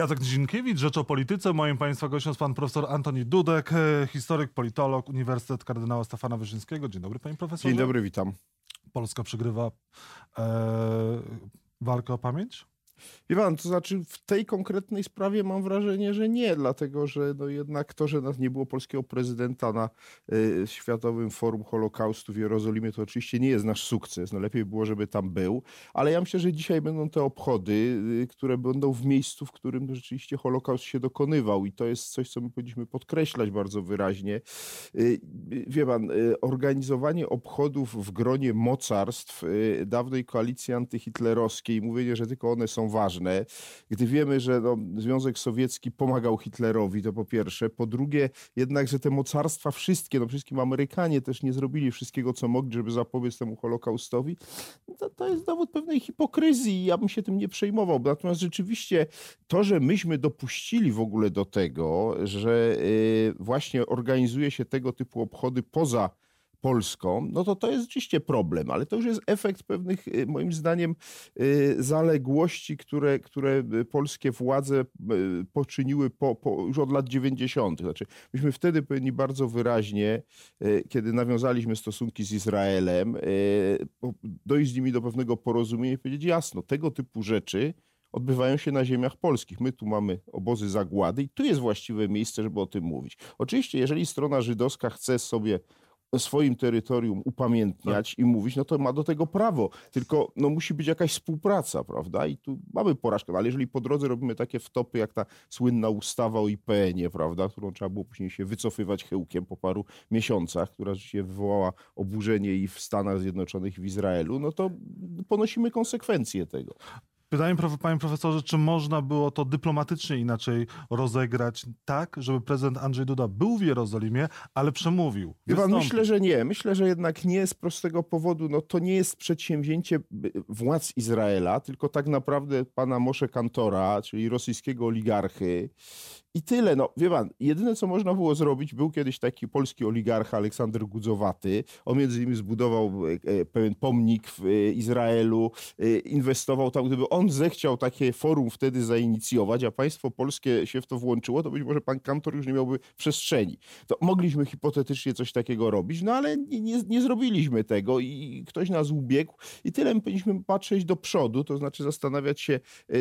Jacek Dzienkiewicz, Rzecz o Polityce. Moim Państwa gościem jest pan profesor Antoni Dudek, e, historyk, politolog, Uniwersytet Kardynała Stefana Wyszyńskiego. Dzień dobry, panie profesorze. Dzień dobry, witam. Polska przegrywa e, walkę o pamięć? Wie pan, to znaczy w tej konkretnej sprawie mam wrażenie, że nie, dlatego że no jednak to, że nas nie było polskiego prezydenta na y, Światowym Forum Holokaustu w Jerozolimie, to oczywiście nie jest nasz sukces. No lepiej było, żeby tam był, ale ja myślę, że dzisiaj będą te obchody, y, które będą w miejscu, w którym rzeczywiście Holokaust się dokonywał i to jest coś, co my powinniśmy podkreślać bardzo wyraźnie. Y, wie pan, y, organizowanie obchodów w gronie mocarstw y, dawnej koalicji antyhitlerowskiej, mówienie, że tylko one są ważne. Gdy wiemy, że no, Związek Sowiecki pomagał Hitlerowi, to po pierwsze. Po drugie, jednak, że te mocarstwa wszystkie, no wszystkim Amerykanie też nie zrobili wszystkiego, co mogli, żeby zapobiec temu Holokaustowi, to, to jest dowód pewnej hipokryzji. Ja bym się tym nie przejmował. Natomiast rzeczywiście to, że myśmy dopuścili w ogóle do tego, że yy, właśnie organizuje się tego typu obchody poza Polską, no to to jest rzeczywiście problem, ale to już jest efekt pewnych, y, moim zdaniem, y, zaległości, które, które polskie władze y, poczyniły po, po, już od lat 90. Znaczy, myśmy wtedy powinni bardzo wyraźnie, kiedy nawiązaliśmy stosunki z Izraelem, dojść z nimi do pewnego porozumienia i powiedzieć jasno, tego typu rzeczy odbywają się na ziemiach polskich. My tu mamy obozy zagłady i tu jest właściwe miejsce, żeby o tym mówić. Oczywiście, jeżeli strona żydowska chce sobie swoim terytorium upamiętniać tak. i mówić, no to ma do tego prawo. Tylko no, musi być jakaś współpraca, prawda? I tu mamy porażkę. No, ale jeżeli po drodze robimy takie wtopy, jak ta słynna ustawa o IPN-ie, prawda? Którą trzeba było później się wycofywać chyłkiem po paru miesiącach, która się wywołała oburzenie i w Stanach Zjednoczonych, i w Izraelu, no to ponosimy konsekwencje tego. Pytanie, panie profesorze, czy można było to dyplomatycznie inaczej rozegrać tak, żeby prezydent Andrzej Duda był w Jerozolimie, ale przemówił? Pan, myślę, że nie. Myślę, że jednak nie z prostego powodu. No, to nie jest przedsięwzięcie władz Izraela, tylko tak naprawdę pana Moshe Kantora, czyli rosyjskiego oligarchy, i tyle. No, wie pan, jedyne co można było zrobić, był kiedyś taki polski oligarcha Aleksander Gudzowaty. On między innymi zbudował e, e, pewien pomnik w e, Izraelu, inwestował tam. Gdyby on zechciał takie forum wtedy zainicjować, a państwo polskie się w to włączyło, to być może pan Kantor już nie miałby przestrzeni. To mogliśmy hipotetycznie coś takiego robić, no ale nie, nie, nie zrobiliśmy tego i ktoś nas ubiegł i tyle my powinniśmy patrzeć do przodu, to znaczy zastanawiać się,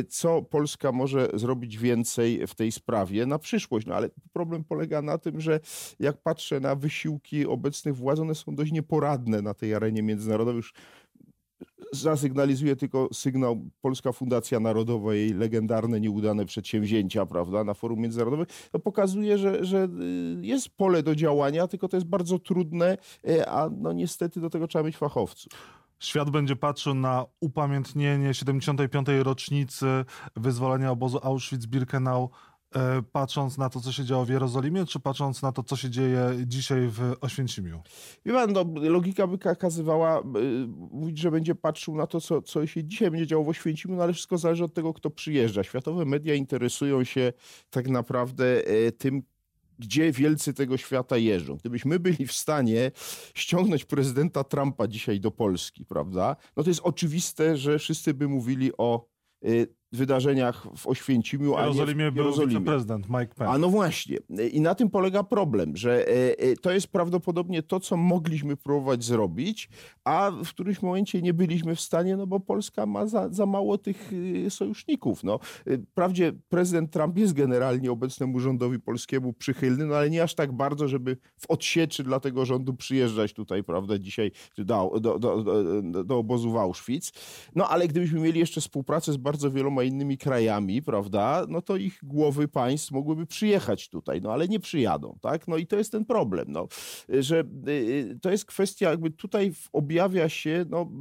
co Polska może zrobić więcej w tej sprawie na przyszłość. No ale problem polega na tym, że jak patrzę na wysiłki obecnych władz, one są dość nieporadne na tej arenie międzynarodowej. Już zasygnalizuje tylko sygnał Polska Fundacja Narodowa, jej legendarne, nieudane przedsięwzięcia, prawda, na forum międzynarodowym, to pokazuje, że, że y, jest pole do działania, tylko to jest bardzo trudne, y, a no niestety do tego trzeba mieć fachowców. Świat będzie patrzył na upamiętnienie 75. rocznicy wyzwolenia obozu Auschwitz-Birkenau patrząc na to, co się działo w Jerozolimie, czy patrząc na to, co się dzieje dzisiaj w Oświęcimiu? Wie pan, no, logika by kazywała mówić, że będzie patrzył na to, co, co się dzisiaj będzie działo w Oświęcimiu, no ale wszystko zależy od tego, kto przyjeżdża. Światowe media interesują się tak naprawdę y, tym, gdzie wielcy tego świata jeżdżą. Gdybyśmy byli w stanie ściągnąć prezydenta Trumpa dzisiaj do Polski, prawda, no to jest oczywiste, że wszyscy by mówili o y, wydarzeniach w Oświęcimiu, a Jerozolimie w Jerozolimie. był prezydent Mike Pence. A no właśnie. I na tym polega problem, że e, e, to jest prawdopodobnie to, co mogliśmy próbować zrobić, a w którymś momencie nie byliśmy w stanie, no bo Polska ma za, za mało tych e, sojuszników. No. Wprawdzie prezydent Trump jest generalnie obecnemu rządowi polskiemu przychylny, no ale nie aż tak bardzo, żeby w odsieczy dla tego rządu przyjeżdżać tutaj, prawda, dzisiaj do, do, do, do, do obozu w Auschwitz. No ale gdybyśmy mieli jeszcze współpracę z bardzo wieloma innymi krajami, prawda, no to ich głowy państw mogłyby przyjechać tutaj, no ale nie przyjadą, tak? No i to jest ten problem, no, że y, to jest kwestia, jakby tutaj objawia się, no,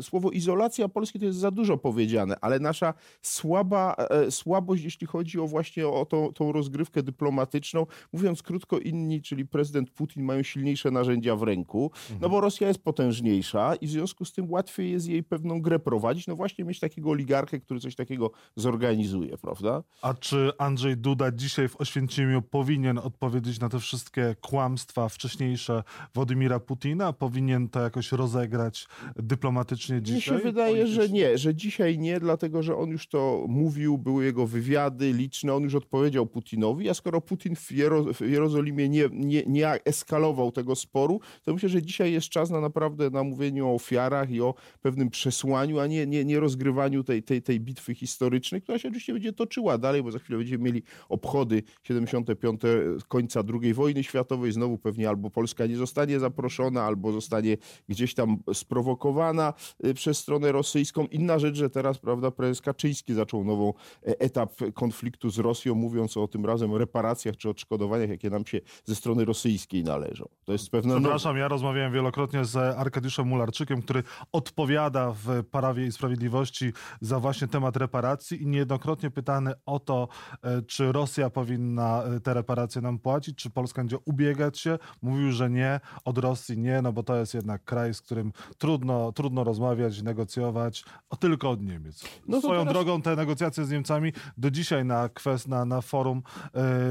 słowo izolacja Polski to jest za dużo powiedziane, ale nasza słaba, e, słabość, jeśli chodzi o właśnie o tą, tą rozgrywkę dyplomatyczną, mówiąc krótko, inni, czyli prezydent Putin mają silniejsze narzędzia w ręku, no bo Rosja jest potężniejsza i w związku z tym łatwiej jest jej pewną grę prowadzić, no właśnie mieć takiego oligarchę, który coś coś takiego zorganizuje, prawda? A czy Andrzej Duda dzisiaj w Oświęcimiu powinien odpowiedzieć na te wszystkie kłamstwa wcześniejsze Władimira Putina? Powinien to jakoś rozegrać dyplomatycznie dzisiaj? Mi się wydaje, że nie, że dzisiaj nie, dlatego że on już to mówił, były jego wywiady liczne, on już odpowiedział Putinowi, a skoro Putin w, Jero, w Jerozolimie nie, nie, nie eskalował tego sporu, to myślę, że dzisiaj jest czas na naprawdę na mówieniu o ofiarach i o pewnym przesłaniu, a nie, nie, nie rozgrywaniu tej, tej, tej bitwy historycznej, która się oczywiście będzie toczyła dalej, bo za chwilę będziemy mieli obchody 75. końca II wojny światowej, znowu pewnie albo Polska nie zostanie zaproszona, albo zostanie gdzieś tam sprowokowana y, przez stronę rosyjską. Inna rzecz, że teraz, prawda, prezes Kaczyński zaczął nową e, etap konfliktu z Rosją, mówiąc o tym razem reparacjach czy odszkodowaniach, jakie nam się ze strony rosyjskiej należą. To jest pewne... Przepraszam, ja rozmawiałem wielokrotnie z Arkadiuszem Mularczykiem, który odpowiada w Prawie i Sprawiedliwości za właśnie temat reparacji i niejednokrotnie pytany o to, e, czy Rosja powinna e, te reparacje nam płacić, czy Polska będzie ubiegać się, mówił, że nie, od Rosji nie, no bo to jest jednak kraj, z którym trudno, trudno rozmawiać, negocjować, o tylko od Niemiec. No Swoją teraz... drogą te negocjacje z Niemcami do dzisiaj na, kwest, na, na forum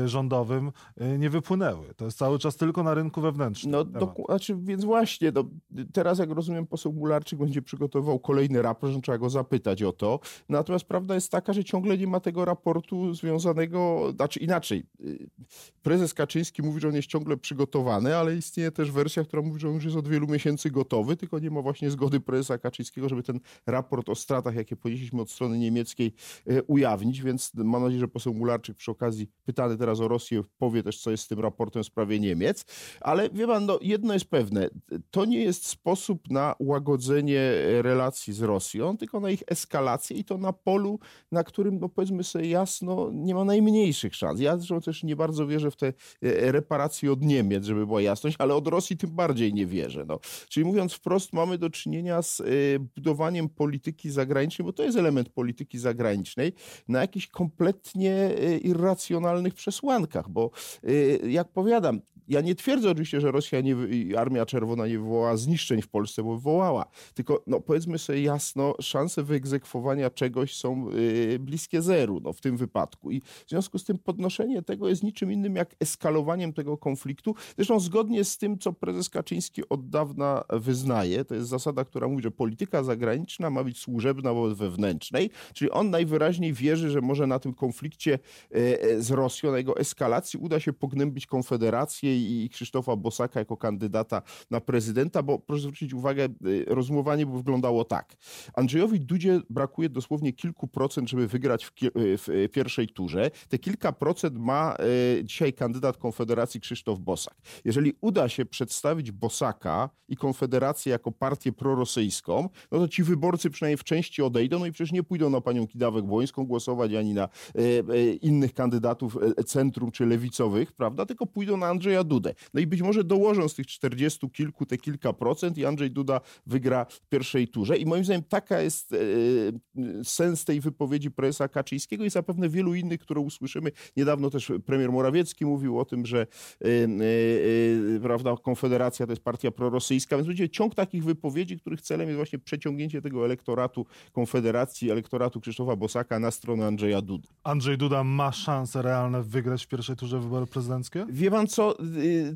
y, rządowym y, nie wypłynęły. To jest cały czas tylko na rynku wewnętrznym. No, do, znaczy, więc właśnie, no, teraz jak rozumiem poseł Mularczyk będzie przygotowywał kolejny raport, że trzeba go zapytać o to. Natomiast prawda jest taka, że ciągle nie ma tego raportu związanego, znaczy inaczej. Y, prezes Kaczyński mówi, że on jest ciągle przygotowany, ale istnieje też wersja, która mówi, że on już jest od wielu miesięcy gotowy, tylko nie ma właśnie zgody prezesa Kaczyńskiego, żeby ten raport o stratach, jakie ponieśliśmy od strony niemieckiej, ujawnić, więc mam nadzieję, że poseł Mularczyk przy okazji, pytany teraz o Rosję, powie też, co jest z tym raportem w sprawie Niemiec. Ale wie pan, no, jedno jest pewne, to nie jest sposób na łagodzenie relacji z Rosją, tylko na ich eskalację i to na polu, na którym, no powiedzmy sobie jasno, nie ma najmniejszych szans. Ja zresztą też nie bardzo wierzę w te e, reparacje od Niemiec, żeby była jasność, ale od Rosji tym bardziej nie wierzę. No. Czyli mówiąc wprost, mamy do czynienia z e, budowaniem polityki zagranicznej, bo to jest element polityki zagranicznej, na jakiś kompletnie e, irracjonalnych przesłankach, bo jak powiadam, ja nie twierdzę oczywiście, że Rosja nie, Armia Czerwona nie wywołała zniszczeń w Polsce, bo wywołała. Tylko no, powiedzmy sobie jasno, szanse wyegzekwowania czegoś są yy, bliskie zeru no, w tym wypadku. I w związku z tym podnoszenie tego jest niczym innym jak eskalowaniem tego konfliktu. Zresztą zgodnie z tym, co prezes Kaczyński od dawna wyznaje, to jest zasada, która mówi, że polityka zagraniczna ma być służebna wobec wewnętrznej, czyli on najwyraźniej wierzy, że może na tym konflikcie yy, z Rosją, na jego eskalacji uda się pognębić Konfederację i Krzysztofa Bosaka jako kandydata na prezydenta, bo proszę zwrócić uwagę, y, rozumowanie wyglądało tak. Andrzejowi Dudzie brakuje dosłownie kilku procent, żeby wygrać w, y, w y, pierwszej turze. Te kilka procent ma dzisiaj kandydat Konfederacji Krzysztof Bosak. Jeżeli uda się przedstawić Bosaka i Konfederację jako partię prorosyjską, no to ci wyborcy przynajmniej w części odejdą, no i przecież nie pójdą na panią Kidawek-Błońską głosować, ani na innych kandydatów centrum czy lewicowych, prawda, tylko pójdą na Andrzeja Dudę. No i być może dołożą z tych 40 kilku te kilka procent i Andrzej Duda wygra w pierwszej turze. I moim zdaniem taka jest e, e, sens tej wypowiedzi prezesa Kaczyńskiego i zapewne wielu innych, które usłyszymy. Niedawno też premier Morawiecki mówił o tym, że e, prawda, Konfederacja to jest partia prorosyjska, więc będzie ciąg takich wypowiedzi, których celem jest właśnie przeciągnięcie tego elektoratu Konfederacji, elektoratu Krzysztofa Bosaka na stronę Andrzeja Dudy. Andrzej Duda ma szanse realne wygrać w pierwszej turze wybory prezydenckie? Wie pan co,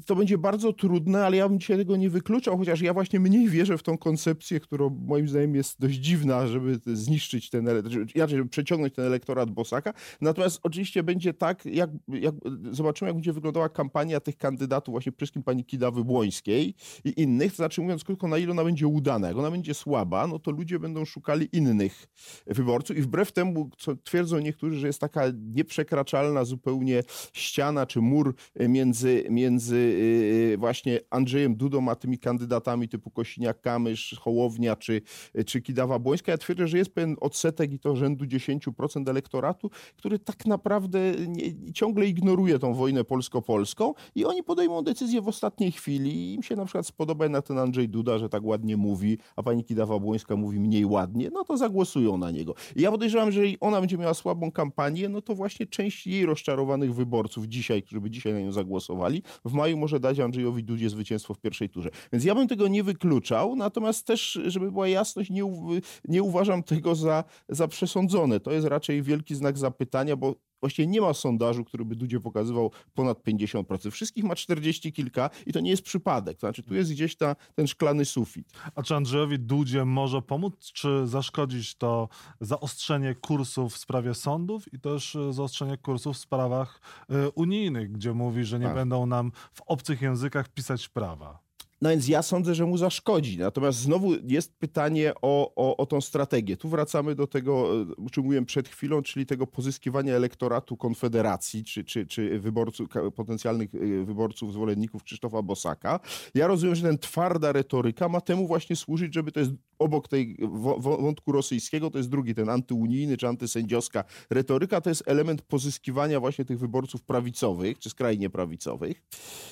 to będzie bardzo trudne, ale ja bym dzisiaj tego nie wykluczał, chociaż ja właśnie mniej wierzę w tą koncepcję, która moim zdaniem jest dość dziwna, żeby zniszczyć ten, inaczej, żeby przeciągnąć ten elektorat Bosaka. Natomiast oczywiście będzie tak, jak, jak zobaczymy, jak będzie wyglądała kampania tych kandydatów, właśnie przede wszystkim pani Kidawy Błońskiej i innych, to znaczy mówiąc krótko, na ile ona będzie udana. Jak ona będzie słaba, no to ludzie będą szukali innych wyborców i wbrew temu, co twierdzą niektórzy, że jest taka nieprzekraczalna zupełnie ściana czy mur między, między między y, y, właśnie Andrzejem Dudą a tymi kandydatami typu Kosiniak-Kamysz, Hołownia czy, czy Kidawa-Błońska. Ja twierdzę, że jest pewien odsetek i to rzędu 10% elektoratu, który tak naprawdę nie, ciągle ignoruje tą wojnę polsko-polską i oni podejmą decyzję w ostatniej chwili. Im się na przykład spodoba na ten Andrzej Duda, że tak ładnie mówi, a pani Kidawa-Błońska mówi mniej ładnie, no to zagłosują na niego. I ja podejrzewam, że jeżeli ona będzie miała słabą kampanię, no to właśnie część jej rozczarowanych wyborców dzisiaj, którzy by dzisiaj na nią zagłosowali, w maju może dać Andrzejowi Dudzie zwycięstwo w pierwszej turze. Więc ja bym tego nie wykluczał, natomiast też, żeby była jasność, nie, nie uważam tego za, za przesądzone. To jest raczej wielki znak zapytania, bo Właściwie nie ma sondażu, który by Dudzie pokazywał ponad 50%. Wszystkich ma 40 kilka i to nie jest przypadek. To znaczy tu jest gdzieś ta, ten szklany sufit. A czy Andrzejowi Dudzie może pomóc, czy zaszkodzić to zaostrzenie kursów w sprawie sądów i też e, zaostrzenie kursów w sprawach y, unijnych, gdzie mówi, że nie tak. będą nam w obcych językach pisać prawa? No więc ja sądzę, że mu zaszkodzi. Natomiast znowu jest pytanie o, o, o tą strategię. Tu wracamy do tego, e, o czym mówiłem przed chwilą, czyli tego pozyskiwania elektoratu Konfederacji, czy, czy, czy wyborców, potencjalnych e, wyborców, zwolenników Krzysztofa Bosaka. Ja rozumiem, że ten twarda retoryka ma temu właśnie służyć, żeby to jest obok tej wątku rosyjskiego, to jest drugi, ten antyunijny czy antysędziowska retoryka, to jest element pozyskiwania właśnie tych wyborców prawicowych, czy skrajnie prawicowych.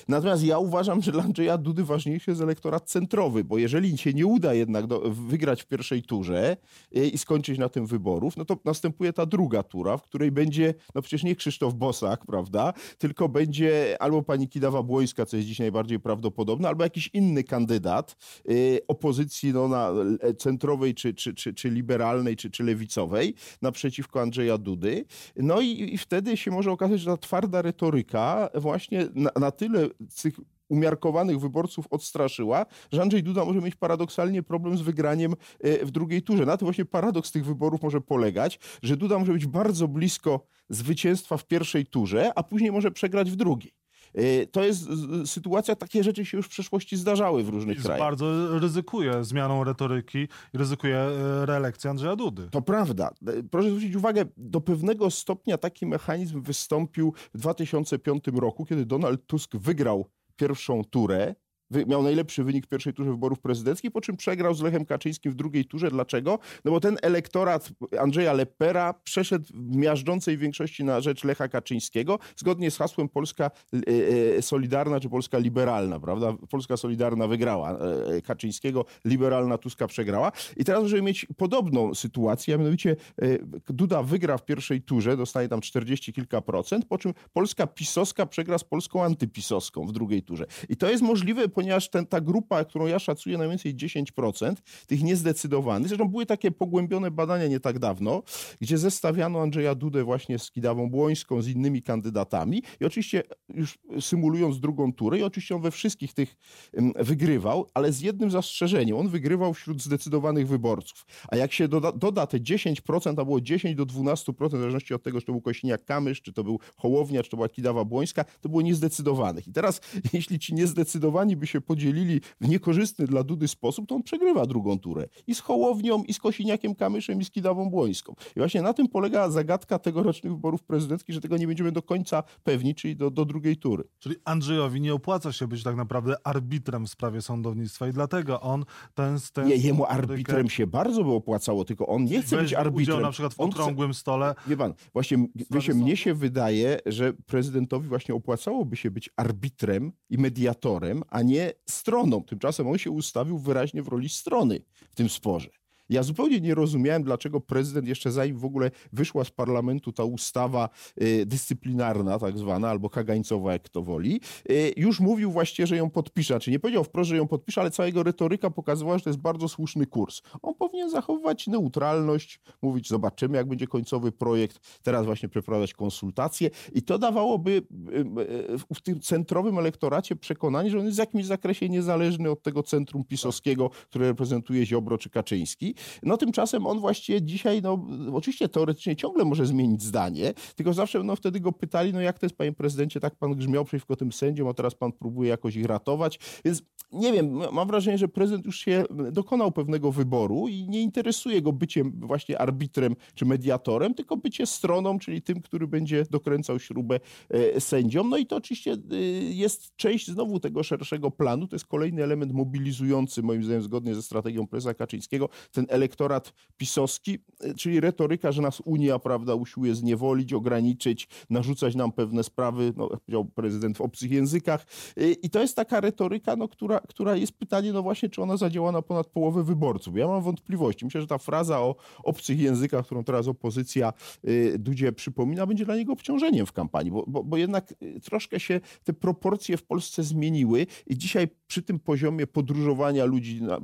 Natomiast ja uważam, że dla Andrzeja Dudy najważniejszy jest elektorat centrowy, bo jeżeli się nie uda jednak do, wygrać w pierwszej turze i, i skończyć na tym wyborów, no to następuje ta druga tura, w której będzie, no przecież nie Krzysztof Bosak, prawda, tylko będzie albo pani Kidawa Błońska, co jest dziś najbardziej prawdopodobne, albo jakiś inny kandydat y, opozycji no, na centrowej, czy, czy, czy, czy liberalnej, czy, czy lewicowej naprzeciwko Andrzeja Dudy. No i, i wtedy się może okazać, że ta twarda retoryka właśnie na, na tyle tych umiarkowanych wyborców odstraszyła, że Andrzej Duda może mieć paradoksalnie problem z wygraniem e, w drugiej turze. Na tym właśnie paradoks tych wyborów może polegać, że Duda może być bardzo blisko zwycięstwa w pierwszej turze, a później może przegrać w drugiej. E, to jest sytuacja, takie rzeczy się już w przeszłości zdarzały w różnych krajach. Bardzo ryzykuje zmianą retoryki, ryzykuje e, reelekcję Andrzeja Dudy. To prawda. Proszę zwrócić uwagę, do pewnego stopnia taki mechanizm wystąpił w 2005 roku, kiedy Donald Tusk wygrał pierwszą turę miał najlepszy wynik w pierwszej turze wyborów prezydenckich, po czym przegrał z Lechem Kaczyńskim w drugiej turze. Dlaczego? No bo ten elektorat Andrzeja Lepera przeszedł w miażdżącej większości na rzecz Lecha Kaczyńskiego, zgodnie z hasłem Polska e, e, Solidarna czy Polska Liberalna, prawda? Polska Solidarna wygrała e, Kaczyńskiego, liberalna Tuska przegrała. I teraz możemy mieć podobną sytuację, a mianowicie Duda wygra w pierwszej turze, dostanie tam 40 kilka procent, po czym Polska pisowska przegra z Polską antypisowską w drugiej turze. I to jest możliwe ponieważ ten, ta grupa, którą ja szacuję, na więcej 10% tych niezdecydowanych, zresztą były takie pogłębione badania nie tak dawno, gdzie zestawiano Andrzeja Dudę właśnie z Kidawą Błońską, z innymi kandydatami i oczywiście już symulując drugą turę i oczywiście on we wszystkich tych wygrywał, ale z jednym zastrzeżeniem. On wygrywał wśród zdecydowanych wyborców. A jak się doda, doda te 10%, a było 10 do 12%, w zależności od tego, czy to był Kośniak-Kamysz, czy to był Hołownia, czy to była Kidawa Błońska, to było niezdecydowanych. I teraz, jeśli ci niezdecydowani by się podzielili w niekorzystny dla Dudy sposób, to on przegrywa drugą turę. I z Hołownią, i z Kosiniakiem Kamyszem, i z Kidawą Błońską. I właśnie na tym polega zagadka tegorocznych wyborów prezydenckich, że tego nie będziemy do końca pewni, czyli do, do drugiej tury. Czyli Andrzejowi nie opłaca się być tak naprawdę arbitrem w sprawie sądownictwa i dlatego on ten... ten nie, jemu arbitrem się bardzo by opłacało, tylko on nie chce być arbitrem. na przykład w okrągłym chce... stole. Wie pan, właśnie wiecie, mnie się wydaje, że prezydentowi właśnie opłacałoby się być arbitrem i mediatorem, a nie nie stroną. Tymczasem on się ustawił wyraźnie w roli strony w tym sporze. Ja zupełnie nie rozumiałem, dlaczego prezydent jeszcze zanim w ogóle wyszła z parlamentu ta ustawa y, dyscyplinarna, tak zwana, albo kagańcowa, jak to woli, y, już mówił właściwie, że ją podpisze. Czy nie powiedział wprost, że ją podpisze, ale cała jego retoryka pokazywała, że to jest bardzo słuszny kurs. On powinien zachowywać neutralność, mówić, zobaczymy, jak będzie końcowy projekt, teraz właśnie przeprowadzać konsultacje i to dawałoby y, w tym centrowym elektoracie przekonanie, że on jest w jakimś zakresie niezależny od tego centrum pisowskiego, które reprezentuje Ziobro czy Kaczyński no tymczasem on właściwie dzisiaj, no oczywiście teoretycznie ciągle może zmienić zdanie, tylko zawsze no wtedy go pytali, no jak to jest panie prezydencie, tak pan grzmiał przeciwko tym sędziom, a teraz pan próbuje jakoś ich ratować, więc nie wiem, mam wrażenie, że prezydent już się dokonał pewnego wyboru i nie interesuje go bycie właśnie arbitrem czy mediatorem, tylko bycie stroną, czyli tym, który będzie dokręcał śrubę e, sędziom. No i to oczywiście e, jest część znowu tego szerszego planu. To jest kolejny element mobilizujący, moim zdaniem, zgodnie ze strategią prezesa Kaczyńskiego, ten elektorat pisowski, czyli retoryka, że nas Unia, prawda, usiłuje zniewolić, ograniczyć, narzucać nam pewne sprawy, no, powiedział prezydent w obcych językach. I to jest taka retoryka, no, która, która jest pytanie, no właśnie, czy ona zadziała na ponad połowę wyborców. Ja mam wątpliwości. Myślę, że ta fraza o obcych językach, którą teraz opozycja Dudzie przypomina, będzie dla niego obciążeniem w kampanii, bo, bo, bo jednak troszkę się te proporcje w Polsce zmieniły i dzisiaj przy tym poziomie podróżowania ludzi na,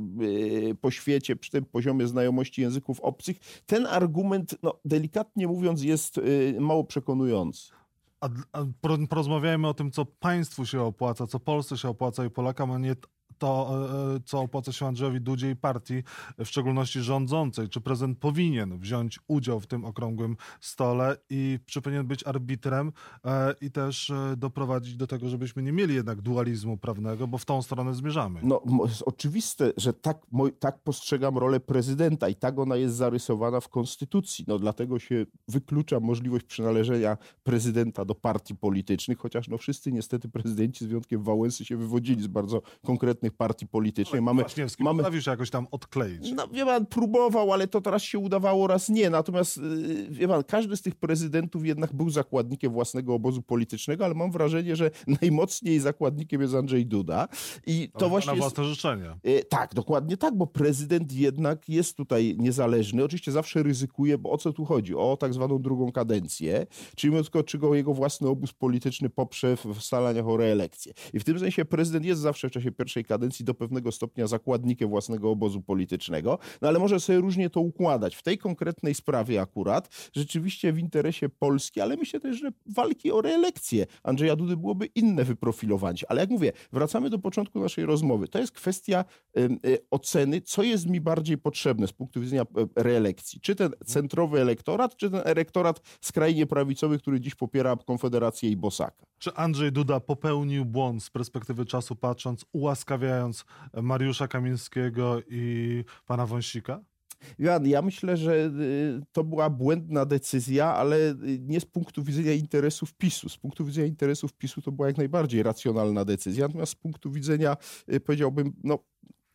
po świecie, przy tym poziomie znajomości języków obcych, ten argument, no, delikatnie mówiąc, jest mało przekonujący. A, a porozmawiajmy o tym, co państwu się opłaca, co Polsce się opłaca i Polakom, a nie to, e, e, co opłaca się Andrzejowi Dudzie i partii, w szczególności rządzącej. Czy prezydent powinien wziąć udział w tym okrągłym stole i czy powinien być arbitrem e, i też doprowadzić do tego, żebyśmy nie mieli jednak dualizmu prawnego, bo w tą stronę zmierzamy. No, oczywiste, że tak, tak postrzegam rolę prezydenta i tak ona jest zarysowana w konstytucji. No, dlatego się wyklucza możliwość przynależenia prezydenta do partii politycznych, chociaż no, wszyscy niestety prezydenci z wyjątkiem Wałęsy się wywodzili z bardzo konkretnych partii politycznych. No, mamy, Kwaśniewski mamy... potrafił się jakoś tam odkleić. No, wie pan, próbował, ale to teraz się udawało, raz nie. Natomiast, y, wie pan, każdy z tych prezydentów jednak był zakładnikiem własnego obozu politycznego, ale mam wrażenie, że najmocniej zakładnikiem jest Andrzej Duda. I to ale właśnie na własne jest... życzenie. Y, tak, dokładnie tak, bo prezydent jednak jest tutaj niezależny. Oczywiście zawsze ryzykuje, bo o co tu chodzi? O tak zwaną drugą kadencję, czyli tylko czy go jego własny obóz polityczny poprze w staraniach o reelekcję. I w tym sensie prezydent jest zawsze w czasie pierwszej kadencji kadencji do pewnego stopnia zakładnikiem własnego obozu politycznego, no ale może sobie różnie to układać. W tej konkretnej sprawie akurat rzeczywiście w interesie Polski, ale myślę też, że walki o reelekcję Andrzeja Dudy byłoby inne wyprofilowanie. Ale jak mówię, wracamy do początku naszej rozmowy. To jest kwestia y, oceny, co jest mi bardziej potrzebne z punktu widzenia y, reelekcji. Czy ten centrowy elektorat, czy ten elektorat skrajnie prawicowy, który dziś popiera Konfederację i Bosaka. Czy Andrzej Duda popełnił błąd z perspektywy czasu patrząc, ułaskawiając Mariusza Kamińskiego i pana Wąsika? Jan, ja myślę, że y, to była błędna decyzja, ale y, nie z punktu widzenia interesów PiSu. Z punktu widzenia interesów PiSu to była jak najbardziej racjonalna decyzja, natomiast z punktu widzenia, y, powiedziałbym, no,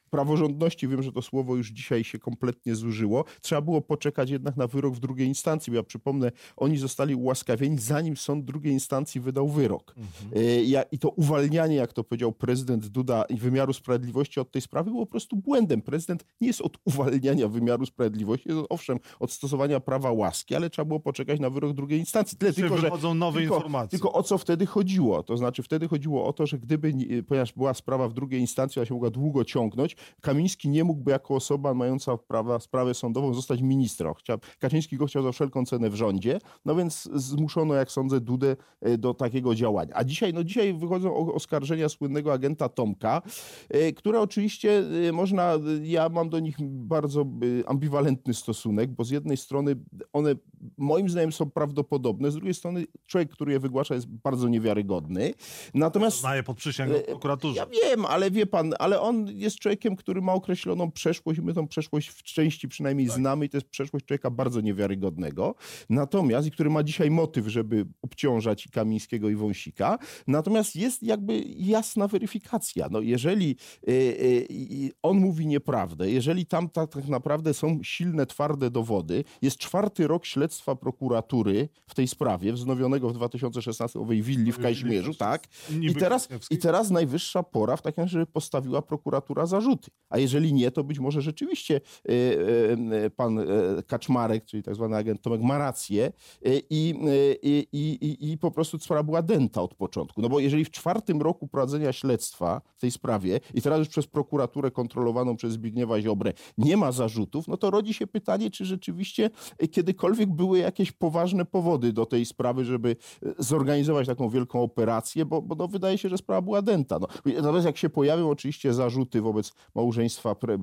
praworządności, wiem, że to słowo już dzisiaj się kompletnie zużyło, trzeba było poczekać jednak na wyrok w drugiej instancji, bo ja przypomnę, oni zostali ułaskawieni, zanim sąd drugiej instancji wydał wyrok. Mhm. E, I to uwalnianie, jak to powiedział prezydent Duda, wymiaru sprawiedliwości od tej sprawy było po prostu błędem. Prezydent nie jest od uwalniania wymiaru sprawiedliwości, jest owszem od stosowania prawa łaski, ale trzeba było poczekać na wyrok drugiej instancji. Tyle tylko, że nowe tylko, informacje. Tylko o co wtedy chodziło? To znaczy wtedy chodziło o to, że gdyby, ponieważ była sprawa w drugiej instancji, ona się mogła długo ciągnąć, Kamiński nie mógłby jako osoba mająca prawa, sprawę sądową zostać ministrem. Chciał, Kaczyński go chciał za wszelką cenę w rządzie, no więc zmuszono, jak sądzę, Dudę e, do takiego działania. A dzisiaj, no dzisiaj wychodzą oskarżenia słynnego agenta Tomka, e, które oczywiście e, można, ja mam do nich bardzo ambiwalentny stosunek, bo z jednej strony one moim zdaniem są prawdopodobne, z drugiej strony człowiek, który je wygłasza jest bardzo niewiarygodny. Natomiast... Znaje pod przysięgą prokuraturze. Ja wiem, ale wie pan, ale on jest człowiekiem, który ma określoną przeszłość i my tą przeszłość w części przynajmniej tak. znamy i to jest przeszłość człowieka bardzo niewiarygodnego. Natomiast, i który ma dzisiaj motyw, żeby obciążać i Kamińskiego i Wąsika. Natomiast jest jakby jasna weryfikacja. No jeżeli y, y, on mówi nieprawdę, jeżeli tam tak, tak naprawdę są silne, twarde dowody, jest czwarty rok śledztwa prokuratury w tej sprawie, wznowionego w 2016 owej willi w Kazimierzu, tak? I teraz, I teraz najwyższa pora w takim razie, żeby postawiła prokuratura zarzuty. A jeżeli nie, to być może rzeczywiście e, e, pan e, Kaczmarek, czyli tak zwany agent Tomek, ma rację i, i, i, i po prostu sprawa była dęta od początku. No bo jeżeli w czwartym roku prowadzenia śledztwa w tej sprawie i teraz już przez prokuraturę kontrolowaną przez Zbigniewa Ziobrę nie ma zarzutów, no to rodzi się pytanie, czy rzeczywiście kiedykolwiek były jakieś poważne powody do tej sprawy, żeby zorganizować taką wielką operację, bo, bo no wydaje się, że sprawa była dęta. No, natomiast jak się pojawią oczywiście zarzuty wobec małżeństwa pre,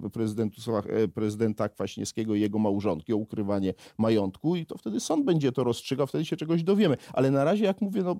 e, prezydenta Kwaśniewskiego i jego małżonki o ukrywanie majątku i to wtedy sąd będzie to rozstrzygał, wtedy się czegoś dowiemy. Ale na razie, jak mówię, no,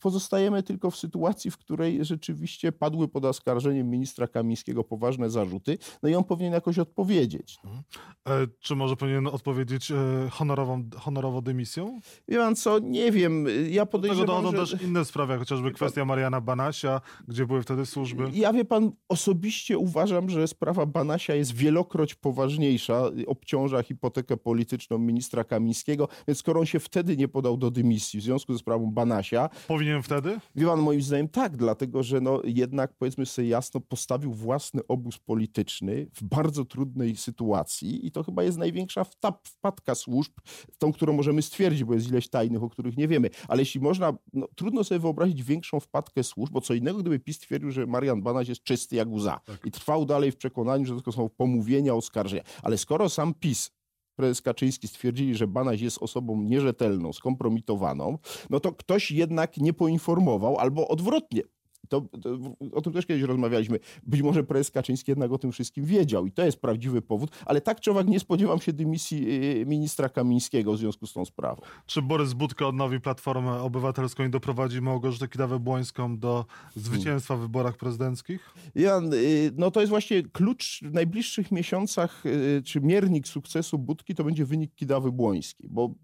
pozostajemy tylko w sytuacji, w której rzeczywiście padły pod oskarżeniem ministra Kamińskiego poważne zarzuty, no i on powinien jakoś odpowiedzieć. Mhm. E, czy może powinien odpowiedzieć e, honorową on honorowo dymisją? Wie pan co, nie wiem, ja podejrzewam, Do tego dochodzą że... też inne sprawy, jak chociażby kwestia Mariana Banasia, gdzie były wtedy służby. Ja wie pan, osobiście uważam, że sprawa Banasia jest wielokroć poważniejsza, obciąża hipotekę polityczną ministra Kamińskiego, więc skoro on się wtedy nie podał do dymisji w związku ze sprawą Banasia... Powinien wtedy? Wie pan, moim zdaniem tak, dlatego że no jednak, powiedzmy sobie jasno, postawił własny obóz polityczny w bardzo trudnej sytuacji i to chyba jest największa wpadka służb, tą, którą możemy stwierdzić, bo jest ileś tajnych, o których nie wiemy. Ale jeśli można, no, trudno sobie wyobrazić większą wpadkę służb, bo co innego, gdyby PiS twierdził, że Marian Banaś jest czysty jak łza tak. i trwał dalej w przekonaniu, że to są pomówienia, oskarżenia. Ale skoro sam PiS prezes Kaczyński stwierdzili, że Banaś jest osobą nierzetelną, skompromitowaną, no to ktoś jednak nie poinformował, albo odwrotnie, to, to, o tym też kiedyś rozmawialiśmy. Być może prezes Kaczyński jednak o tym wszystkim wiedział i to jest prawdziwy powód, ale tak czy owak nie spodziewam się dymisji y, ministra Kamińskiego w związku z tą sprawą. Czy Borys Budka odnowi Platformę Obywatelską i doprowadzi Małgorzatę Kidawę-Błońską do zwycięstwa w wyborach prezydenckich? Jan, y, no to jest właśnie klucz w najbliższych miesiącach, y, czy miernik sukcesu Budki to będzie wynik Kidawy-Błońskiej, bo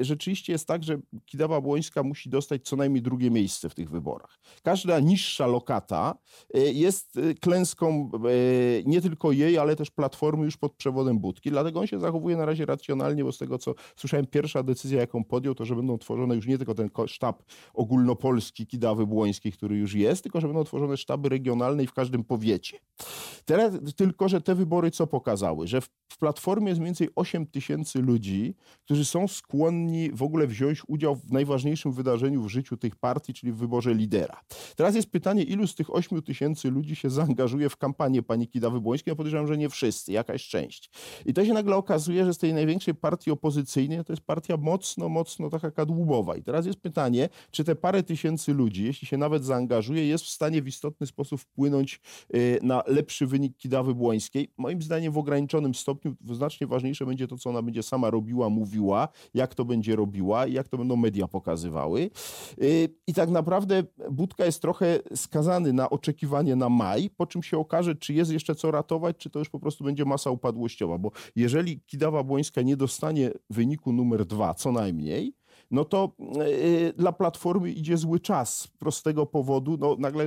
rzeczywiście jest tak, że Kidawa-Błońska musi dostać co najmniej drugie miejsce w tych wyborach. Każda niższa niższa lokata e, jest e, klęską e, nie tylko jej, ale też Platformy już pod przewodem Budki. Dlatego on się zachowuje na razie racjonalnie, bo z tego co słyszałem, pierwsza decyzja jaką podjął, to że będą tworzone już nie tylko ten sztab ogólnopolski Kidawy Błońskiej, który już jest, tylko że będą tworzone sztaby regionalne i w każdym powiecie. Teraz tylko, że te wybory co pokazały? Że w, w Platformie jest mniej więcej 8 tysięcy ludzi, którzy są skłonni w ogóle wziąć udział w najważniejszym wydarzeniu w życiu tych partii, czyli w wyborze lidera. Teraz jest pytanie, ilu z tych 8 tysięcy ludzi się zaangażuje w kampanię pani Kidawy Błońskiej? Ja podejrzewam, że nie wszyscy, jakaś część. I to się nagle okazuje, że z tej największej partii opozycyjnej to jest partia mocno, mocno taka kadłubowa. I teraz jest pytanie, czy te parę tysięcy ludzi, jeśli się nawet zaangażuje, jest w stanie w istotny sposób wpłynąć y, na lepszy wynik Kidawy Błońskiej? Moim zdaniem w ograniczonym stopniu znacznie ważniejsze będzie to, co ona będzie sama robiła, mówiła, jak to będzie robiła i jak to będą media pokazywały. Y, I tak naprawdę Budka jest trochę skazany na oczekiwanie na maj, po czym się okaże, czy jest jeszcze co ratować, czy to już po prostu będzie masa upadłościowa. Bo jeżeli Kidawa Błońska nie dostanie wyniku numer dwa, co najmniej, no to yy, dla Platformy idzie zły czas z prostego powodu. No nagle,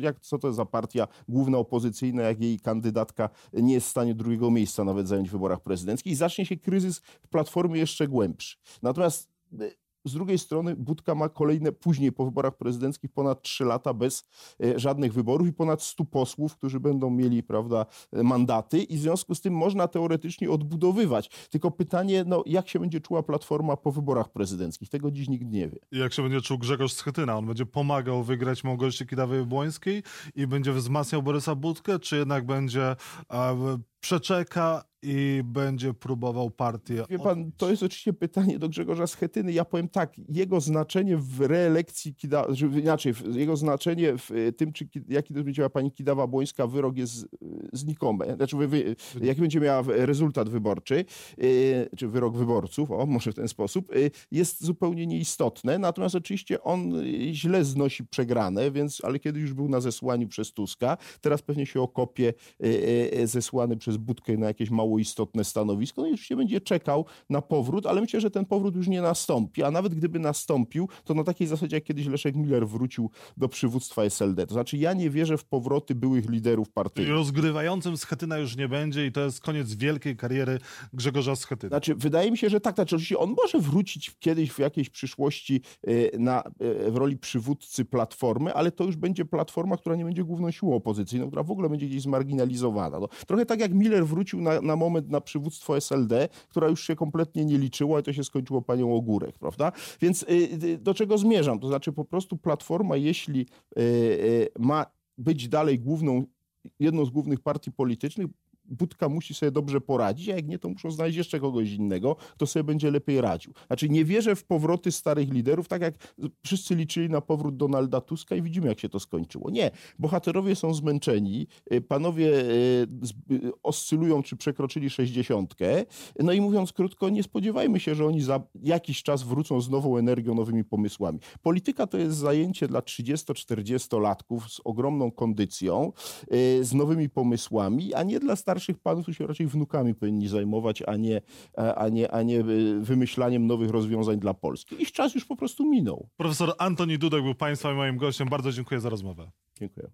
jak, co to jest za partia główna opozycyjna, jak jej kandydatka nie jest w stanie drugiego miejsca nawet zająć w wyborach prezydenckich i zacznie się kryzys w Platformie jeszcze głębszy. Natomiast y, z drugiej strony Budka ma kolejne, później po wyborach prezydenckich ponad 3 lata bez e, żadnych wyborów i ponad 100 posłów, którzy będą mieli prawda, e, mandaty i w związku z tym można teoretycznie odbudowywać. Tylko pytanie, no, jak się będzie czuła Platforma po wyborach prezydenckich? Tego dziś nikt nie wie. Jak się będzie czuł Grzegorz Schetyna? On będzie pomagał wygrać Małgorzacie Kidawy-Błońskiej i będzie wzmacniał Borysa Budkę, czy jednak będzie przeczeka i będzie próbował partię. Wie pan, to jest oczywiście pytanie do Grzegorza Schetyny. Ja powiem tak, jego znaczenie w reelekcji, Kida, inaczej, jego znaczenie w tym, czy, jaki będzie miała pani Kidawa-Błońska wyrok jest znikome. Znaczy, wy, wy, jaki będzie miała rezultat wyborczy, yy, czy wyrok wyborców, o, może w ten sposób, jest zupełnie nieistotne. Natomiast oczywiście on źle znosi przegrane, więc, ale kiedy już był na zesłaniu przez Tuska, teraz pewnie się okopie zesłany przez Budkę na jakieś mało mało istotne stanowisko, no i oczywiście będzie czekał na powrót, ale myślę, że ten powrót już nie nastąpi, a nawet gdyby nastąpił, to na takiej zasadzie, jak kiedyś Leszek Miller wrócił do przywództwa SLD. To znaczy ja nie wierzę w powroty byłych liderów partii. Rozgrywającym Schetyna już nie będzie i to jest koniec wielkiej kariery Grzegorza Schetyna. Znaczy wydaje mi się, że tak, znaczy oczywiście on może wrócić kiedyś w jakiejś przyszłości y, na, y, w roli przywódcy Platformy, ale to już będzie Platforma, która nie będzie główną siłą opozycyjną, która w ogóle będzie gdzieś zmarginalizowana. No, trochę tak jak Miller wrócił na, na moment na przywództwo SLD, która już się kompletnie nie liczyła i to się skończyło panią Ogórek, prawda? Więc y, y, do czego zmierzam? To znaczy po prostu Platforma, jeśli y, ma być dalej główną jedną z głównych partii politycznych, Budka musi sobie dobrze poradzić, a jak nie, to muszą znaleźć jeszcze kogoś innego, kto sobie będzie lepiej radził. Znaczy nie wierzę w powroty starych liderów, tak jak wszyscy liczyli na powrót Donalda Tuska i widzimy, jak się to skończyło. Nie, bohaterowie są zmęczeni, y, panowie y, y, oscylują, czy przekroczyli sześćdziesiątkę, no i mówiąc krótko, nie spodziewajmy się, że oni za jakiś czas wrócą z nową energią, nowymi pomysłami. Polityka to jest zajęcie dla 30-40 latków z ogromną kondycją, z nowymi pomysłami, a nie dla starszych starszych panów to się raczej wnukami powinni zajmować, a nie, a nie, a nie wymyślaniem nowych rozwiązań dla Polski. Ich czas już po prostu minął. Profesor Antoni Dudek był Państwa i moim gościem. Bardzo dziękuję za rozmowę. Dziękuję.